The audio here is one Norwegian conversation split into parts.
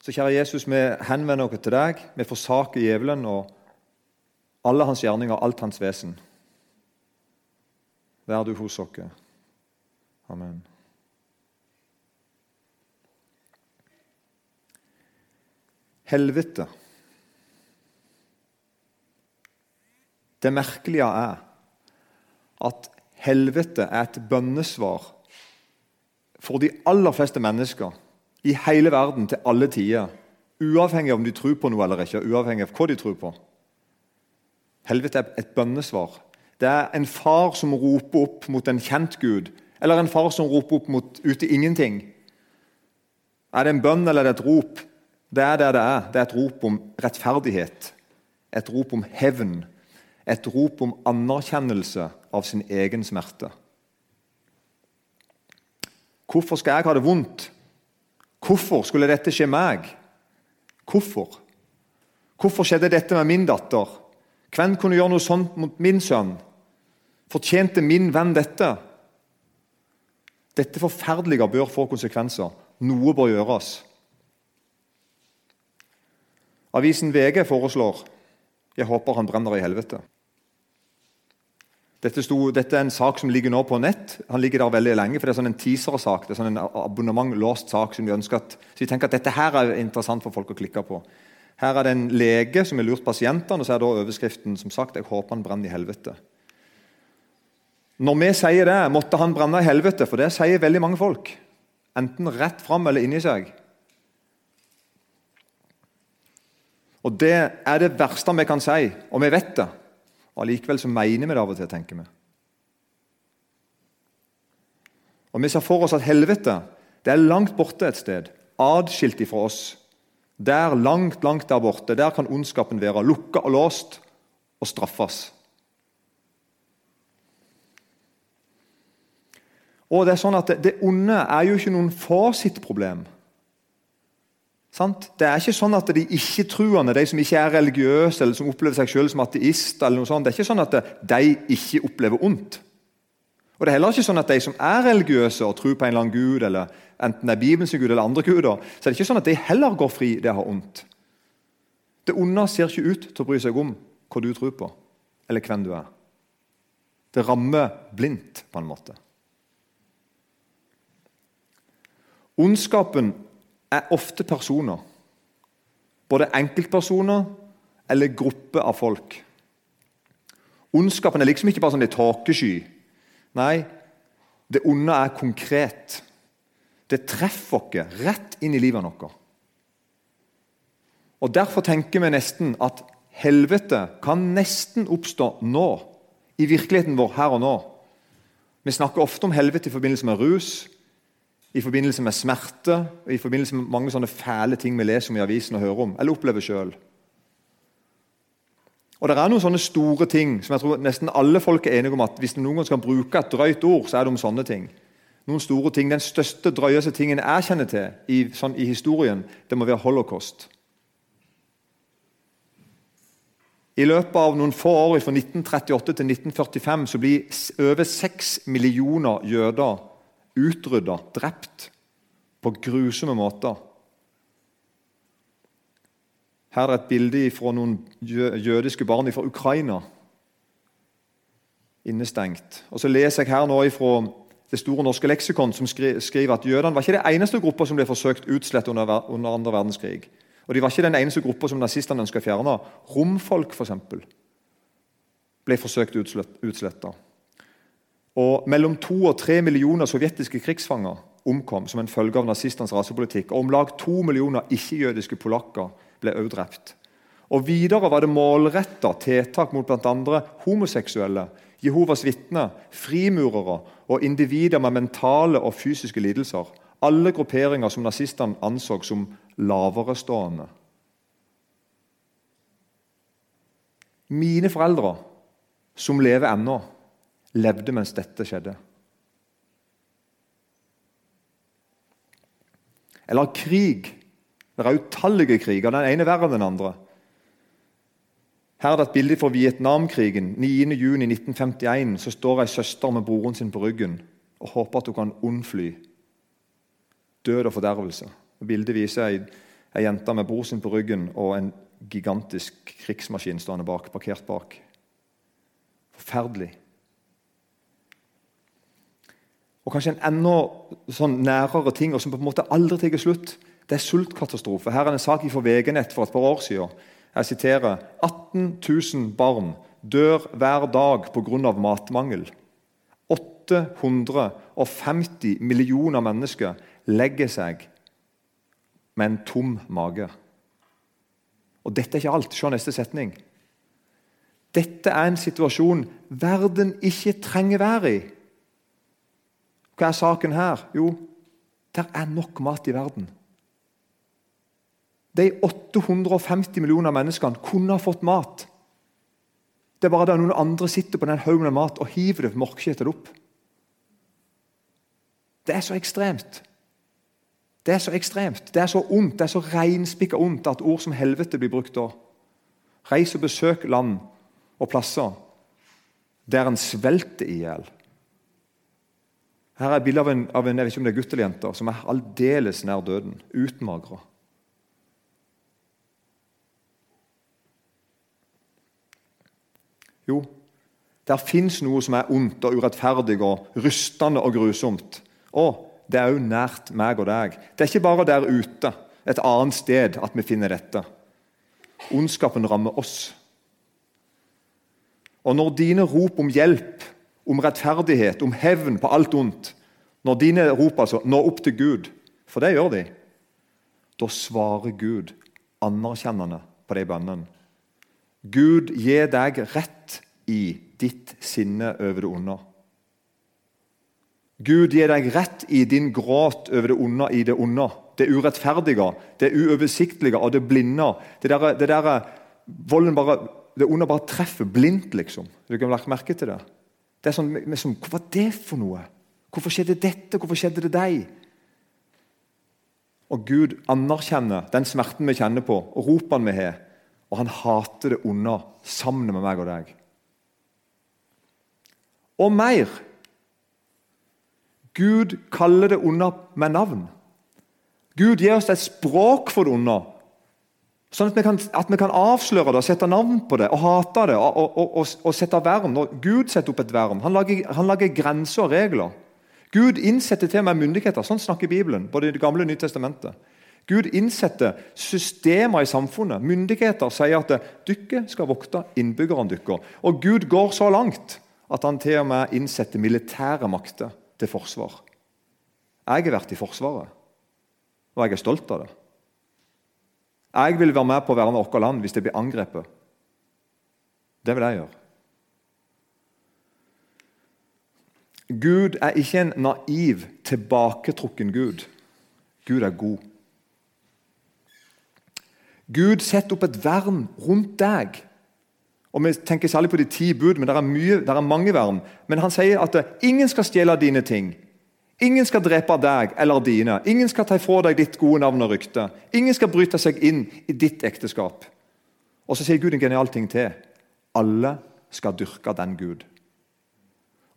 Så kjære Jesus, vi henvender oss til deg. Vi forsaker djevelen og alle hans gjerninger, alt hans vesen. Vær du hos oss. Amen. Helvete. Det merkelige er at helvete er et bønnesvar for de aller fleste mennesker i hele verden til alle tider. Uavhengig av om de tror på noe eller ikke, uavhengig av hva de tror på. Helvete er et bønnesvar. Det er en far som roper opp mot en kjent gud, eller en far som roper opp mot ut i ingenting. Er det en bønn eller er det et rop? Det er det det er. Det er et rop om rettferdighet, et rop om hevn, et rop om anerkjennelse av sin egen smerte. Hvorfor skal jeg ha det vondt? Hvorfor skulle dette skje meg? Hvorfor? Hvorfor skjedde dette med min datter? Hvem kunne gjøre noe sånt mot min sønn? Fortjente min venn dette? Dette forferdelige bør få konsekvenser. Noe bør gjøres. Avisen VG foreslår 'Jeg håper han brenner i helvete'. Dette, sto, dette, er en sak som ligger nå på nett. Han ligger der veldig lenge, for det er sånn en teaser-sak. det er sånn en abonnement-låst sak som vi ønsker at, Så vi tenker at dette her er interessant for folk å klikke på. Her er det en lege som har lurt pasientene, og så er da overskriften som sagt, 'Jeg håper han brenner i helvete'. Når vi sier det, måtte han brenne i helvete, for det sier veldig mange folk. Enten rett fram eller inni seg. Og Det er det verste vi kan si, og vi vet det. Og Allikevel så mener vi det av og til, tenker vi. Og Vi ser for oss at helvete det er langt borte et sted, adskilt ifra oss. Der, langt, langt der borte, der kan ondskapen være lukka og låst og straffes. Og Det er sånn at det onde er jo ikke noen fasitproblem. Det er ikke sånn at de ikke-truende, de som ikke er religiøse eller som opplever seg selv som ateist, eller noe sånt, det er ikke sånn at de ikke opplever ondt. Og Det er heller ikke sånn at de som er religiøse og tror på en eller annen gud, eller enten det er Bibelens gud eller andre guder, så er det ikke sånn at de heller går fri det har ondt. Det onde ser ikke ut til å bry seg om hva du tror på, eller hvem du er. Det rammer blindt, på en måte. Ondskapen er ofte personer. Både enkeltpersoner eller grupper av folk. Ondskapen er liksom ikke bare sånn det tåkesky. Nei, det onde er konkret. Det treffer oss rett inn i livet vårt. Og Derfor tenker vi nesten at helvete kan nesten oppstå nå. I virkeligheten vår her og nå. Vi snakker ofte om helvete i forbindelse med rus, i forbindelse med smerte og i forbindelse med mange sånne fæle ting vi leser om i avisen og hører om, eller opplever sjøl. Og Det er noen sånne store ting som jeg tror nesten alle folk er enige om at hvis noen gang skal bruke et drøyt ord, så er det om sånne ting. Noen store ting, Den største, drøyeste tingen jeg kjenner til i, sånn, i historien, det må være holocaust. I løpet av noen få år fra 1938 til 1945 så blir over seks millioner jøder utrydda, drept, på grusomme måter. Her er et bilde fra noen jødiske barn fra Ukraina. Innestengt. Og Så leser jeg her nå fra Det store norske leksikon, som skriver at jødene var ikke det eneste gruppa som ble forsøkt utslett under, under andre verdenskrig. Og De var ikke den eneste gruppa som nazistene ønska å fjerne. Romfolk eksempel, ble forsøkt utsletta. Og Mellom to og tre millioner sovjetiske krigsfanger omkom som en følge av nazistenes rasepolitikk. og Om lag to millioner ikke-jødiske polakker ble også drept. Og Videre var det målretta tiltak mot bl.a. homoseksuelle, Jehovas vitner, frimurere og individer med mentale og fysiske lidelser. Alle grupperinger som nazistene anså som laverestående. Mine foreldre, som lever ennå, levde mens dette skjedde. Eller krig. Det er utallige kriger, den ene verre enn den andre. Her er det et bilde fra Vietnamkrigen. 9.6.1951 så står ei søster med broren sin på ryggen og håper at hun kan unnfly død og fordervelse. Bildet viser ei, Ei jente med bror sin på ryggen og en gigantisk krigsmaskin stående bak, parkert bak. Forferdelig. Og kanskje en enda sånn nærere ting, og som på en måte aldri tar slutt. Det er sultkatastrofe. Her er en sak fra VG-nett for et par år siden. Jeg siterer 18 000 barn dør hver dag pga. matmangel. 850 millioner mennesker legger seg med en tom mage. Og dette er ikke alt. Se neste setning. Dette er en situasjon verden ikke trenger være i. Hva er saken her? Jo, der er nok mat i verden. De 850 millioner menneskene kunne ha fått mat. Det er bare da noen andre sitter på den haugen med mat og hiver det morkskjetet opp. Det er så ekstremt. Det er så ekstremt, det er så ondt, det er så reinspikka ondt at ord som helvete blir brukt da. Reis og besøk land og plasser der en svelter i hjel. Her er et bilde av en, av en jeg vet ikke om det er gutt eller jente, som er aldeles nær døden. Utmagra. Jo, der fins noe som er ondt og urettferdig og rystende og grusomt. Og det er òg nært meg og deg. Det er ikke bare der ute, et annet sted, at vi finner dette. Ondskapen rammer oss. Og når dine rop om hjelp, om rettferdighet, om hevn på alt ondt Når dine rop altså når opp til Gud, for det gjør de, da svarer Gud anerkjennende på de bønnene. Gud gi deg rett i ditt sinne over det onde. Gud gi deg rett i din gråt over det onde i det onde. Det urettferdige, det uoversiktlige og det blinde. Det der, det der, volden bare, det onde bare treffer blindt, liksom. Du kan lagt merke til det. Det er sånn, sånn, Hva var det for noe? Hvorfor skjedde dette? Hvorfor skjedde det deg? Og Gud anerkjenner den smerten vi kjenner på, og ropene vi har. Og han hater det onde sammen med meg og deg. Og mer. Gud kaller det onde med navn. Gud gir oss et språk for det onde, sånn at vi, kan, at vi kan, avsløre det og sette navn på det og hate det og, og, og, og sette vern. Når Gud setter opp et vern. Han lager, han lager, grenser og regler. Gud innsetter til og med myndigheter. Sånn snakker Bibelen, både i Det gamle og Nye testamentet. Gud innsetter systemer i samfunnet. Myndigheter sier at dere skal vokte innbyggerne deres. Og Gud går så langt at han til og med innsetter militære makter til forsvar. Jeg har vært i Forsvaret, og jeg er stolt av det. Jeg vil være med på å verne vårt land hvis det blir angrepet. Det vil jeg gjøre. Gud er ikke en naiv, tilbaketrukken Gud. Gud er god. Gud setter opp et vern rundt deg og Vi tenker særlig på de ti bud, men det er, mye, det er mange vern. Men han sier at ingen skal stjele dine ting. Ingen skal drepe deg eller dine. Ingen skal ta ifra deg ditt gode navn og rykte. Ingen skal bryte seg inn i ditt ekteskap. Og så sier Gud en genial ting til. Alle skal dyrke den Gud.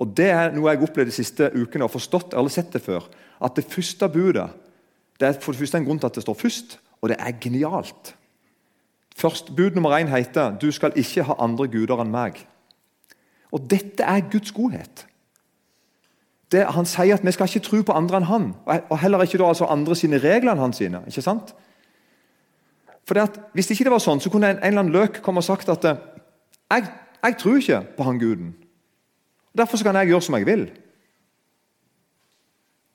Og Det er noe jeg har opplevd de siste ukene og forstått eller sett det før. At det første budet det er for det første en grunn til at det står først, og det er genialt. Først, Bud nummer én heter 'Du skal ikke ha andre guder enn meg'. Og Dette er Guds godhet. Det, han sier at vi skal ikke tro på andre enn han, og heller ikke da, altså andre sine regler enn han sine. ikke sant? For det at, Hvis ikke det var sånn, så kunne en, en eller annen løk komme og sagt at jeg, jeg tror ikke på han guden. Og Derfor kan jeg gjøre som jeg vil.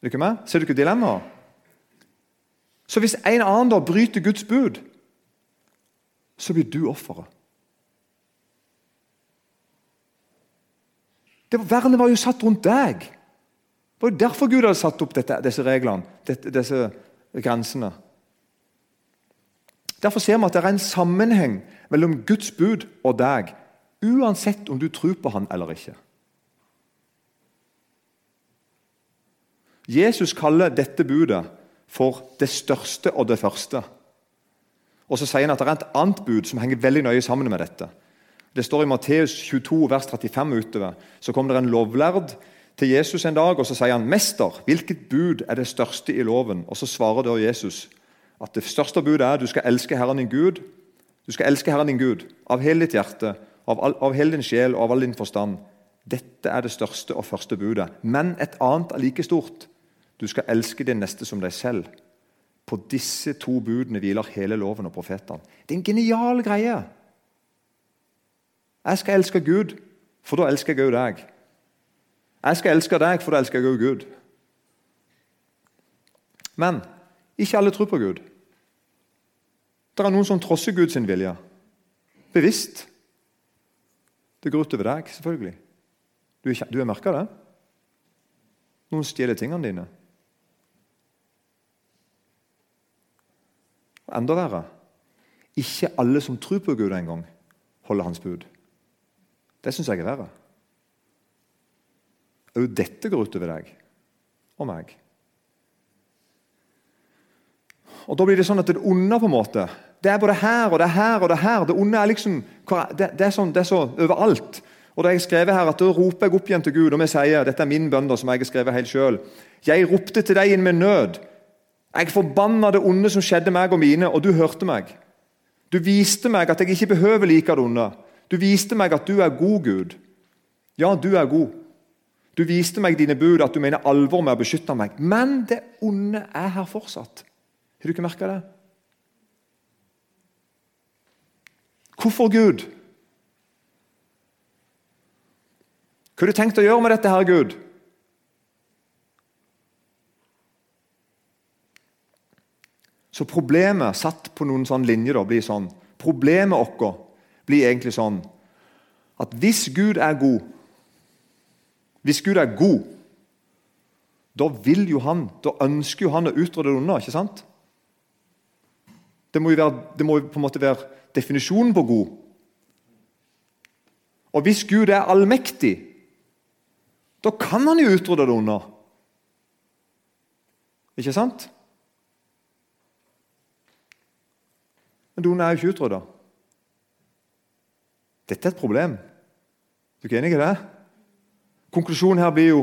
Er du ikke med? Ser du ikke dilemmaet? Så hvis en annen da bryter Guds bud, så blir du offeret. Vernet var jo satt rundt deg. Det jo derfor Gud hadde satt opp dette, disse reglene, dette, disse grensene. Derfor ser vi at det er en sammenheng mellom Guds bud og deg, uansett om du tror på han eller ikke. Jesus kaller dette budet for det største og det første. Og så sier han at det er et annet bud som henger veldig nøye sammen med dette. Det står i Matteus 22, vers 35 utover. Så kom det en lovlærd til Jesus en dag, og så sier han, 'Mester, hvilket bud er det største i loven?' Og Så svarer da Jesus, at det største budet er du skal elske Herren din Gud. Du skal elske Herren din Gud av hele ditt hjerte, av, all, av hele din sjel og av all din forstand. Dette er det største og første budet. Men et annet er like stort. Du skal elske din neste som deg selv. På disse to budene hviler hele loven og profetene. Det er en genial greie. Jeg skal elske Gud, for da elsker jeg òg deg. Jeg skal elske deg, for da elsker jeg òg Gud. Men ikke alle tror på Gud. Det er noen som trosser Guds vilje. Bevisst. Det går utover deg, selvfølgelig. Du er, du er merka det? Noen stjeler tingene dine. Og enda verre ikke alle som tror på Gud engang, holder hans bud. Det syns jeg er verre. Òg dette går utover deg og meg. Og Da blir det sånn at det onde på en måte, det er både her og det er her og det er her. Det onde er liksom, det, det er, sånn, det er så overalt. Og Da jeg skrevet her at da roper jeg opp igjen til Gud, og vi sier dette er min bønn som jeg har skrevet helt selv. Jeg ropte til deg inn med nød. Jeg forbanna det onde som skjedde meg og mine, og du hørte meg. Du viste meg at jeg ikke behøver like det onde. Du viste meg at du er god, Gud. Ja, du er god. Du viste meg dine bud, at du mener alvor med å beskytte meg. Men det onde er her fortsatt. Har du ikke merka det? Hvorfor Gud? Hva har du tenkt å gjøre med dette, her, Gud? Så problemet satt på noen sånn linjer da, blir sånn Problemet vårt blir egentlig sånn at hvis Gud er god Hvis Gud er god, da vil jo han, da ønsker jo han å utrydde det onde. ikke sant? Det må jo, være, det må på en måte være definisjonen på god. Og hvis Gud er allmektig, da kan han jo utrydde det onde. Ikke sant? Men det onde er jo ikke utrydda. Dette er et problem. Du er ikke enig i det? Konklusjonen her blir jo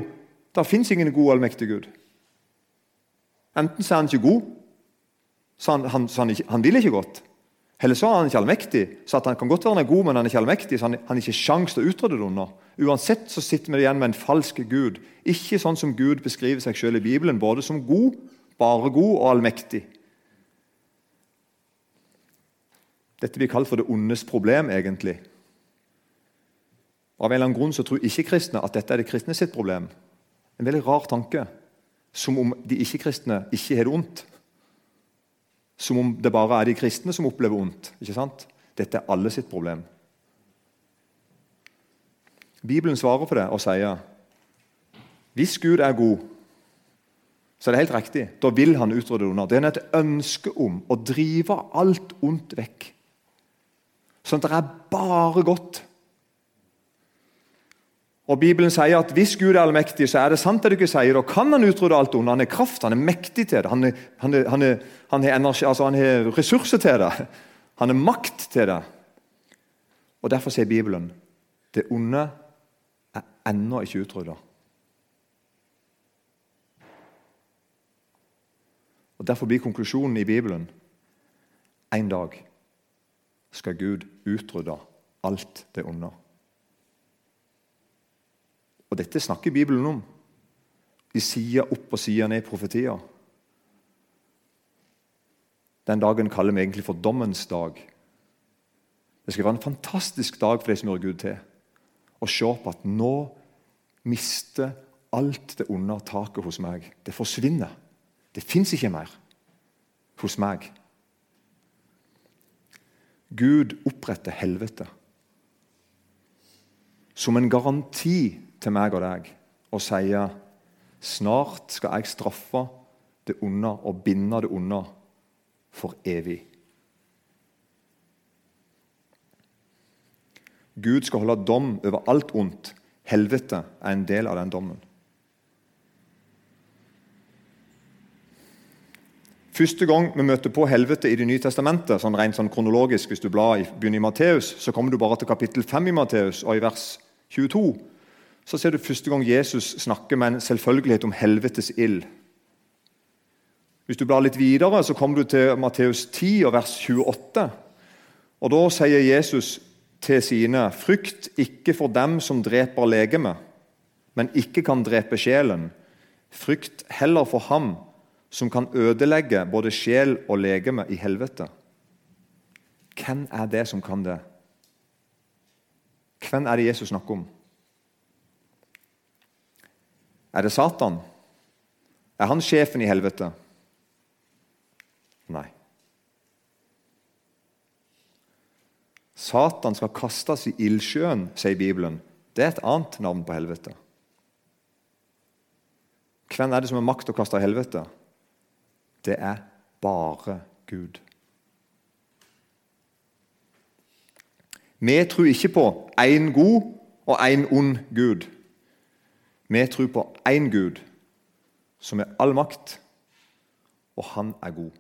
det fins ingen god, allmektig Gud. Enten så er han ikke god, så han, han, så han, ikke, han vil ikke godt. Eller så er han ikke allmektig, så han kan godt være han er god, men han er ikke allmektig, så han, har ikke sjans til å utrydde det under. Uansett så sitter vi igjen med en falsk Gud. Ikke sånn som Gud beskriver seg selv i Bibelen, både som god, bare god og allmektig. Dette blir kalt for det ondes problem, egentlig. Av en eller annen grunn så tror ikke-kristne at dette er det kristne sitt problem. En veldig rar tanke. Som om de ikke-kristne ikke har det ondt. Som om det bare er de kristne som opplever ondt. Ikke sant? Dette er alle sitt problem. Bibelen svarer på det og sier hvis Gud er god, så er det helt riktig. Da vil han utrydde det onde. Det er et ønske om å drive alt ondt vekk. Sånn at det er bare godt. Og Bibelen sier at hvis Gud er allmektig, så er det sant det dere sier. Og kan han utrydde alt ondt. Han har kraft, han er mektig til det. Han, er, er, er, altså ressurser til det. Han har makt til det. Og Derfor sier Bibelen det onde er ennå ikke utrydda. Og Derfor blir konklusjonen i Bibelen en dag skal Gud utrydde alt det onde. Og Dette snakker Bibelen om. De sier opp og sier ned profetier. Den dagen kaller vi egentlig for dommens dag. Det skal være en fantastisk dag for de som gjør Gud til. Å se på at nå mister alt det onde taket hos meg. Det forsvinner. Det fins ikke mer hos meg. Gud oppretter helvete som en garanti til meg og deg og sier snart skal jeg straffe det onde og binde det onde for evig. Gud skal holde dom over alt ondt. Helvete er en del av den dommen. Første gang vi møter på helvete i Det nye testamentet, sånn rent sånn kronologisk, hvis du blar i, begynner i Matteus, så kommer du bare til kapittel 5 i Matteus, og i vers 22 så ser du første gang Jesus snakker med en selvfølgelighet om helvetes ild. Hvis du blar litt videre, så kommer du til Matteus 10 og vers 28. Og Da sier Jesus til sine.: Frykt ikke for dem som dreper legemet, men ikke kan drepe sjelen. Frykt heller for ham som kan ødelegge både sjel og legeme i helvete. Hvem er det som kan det? Hvem er det Jesus snakker om? Er det Satan? Er han sjefen i helvete? Nei. Satan skal kastes i ildsjøen, sier Bibelen. Det er et annet navn på helvete. Hvem er det som har makt til å kaste i helvete? Det er bare Gud. Vi tror ikke på én god og én ond Gud. Vi tror på én Gud som er all makt, og han er god.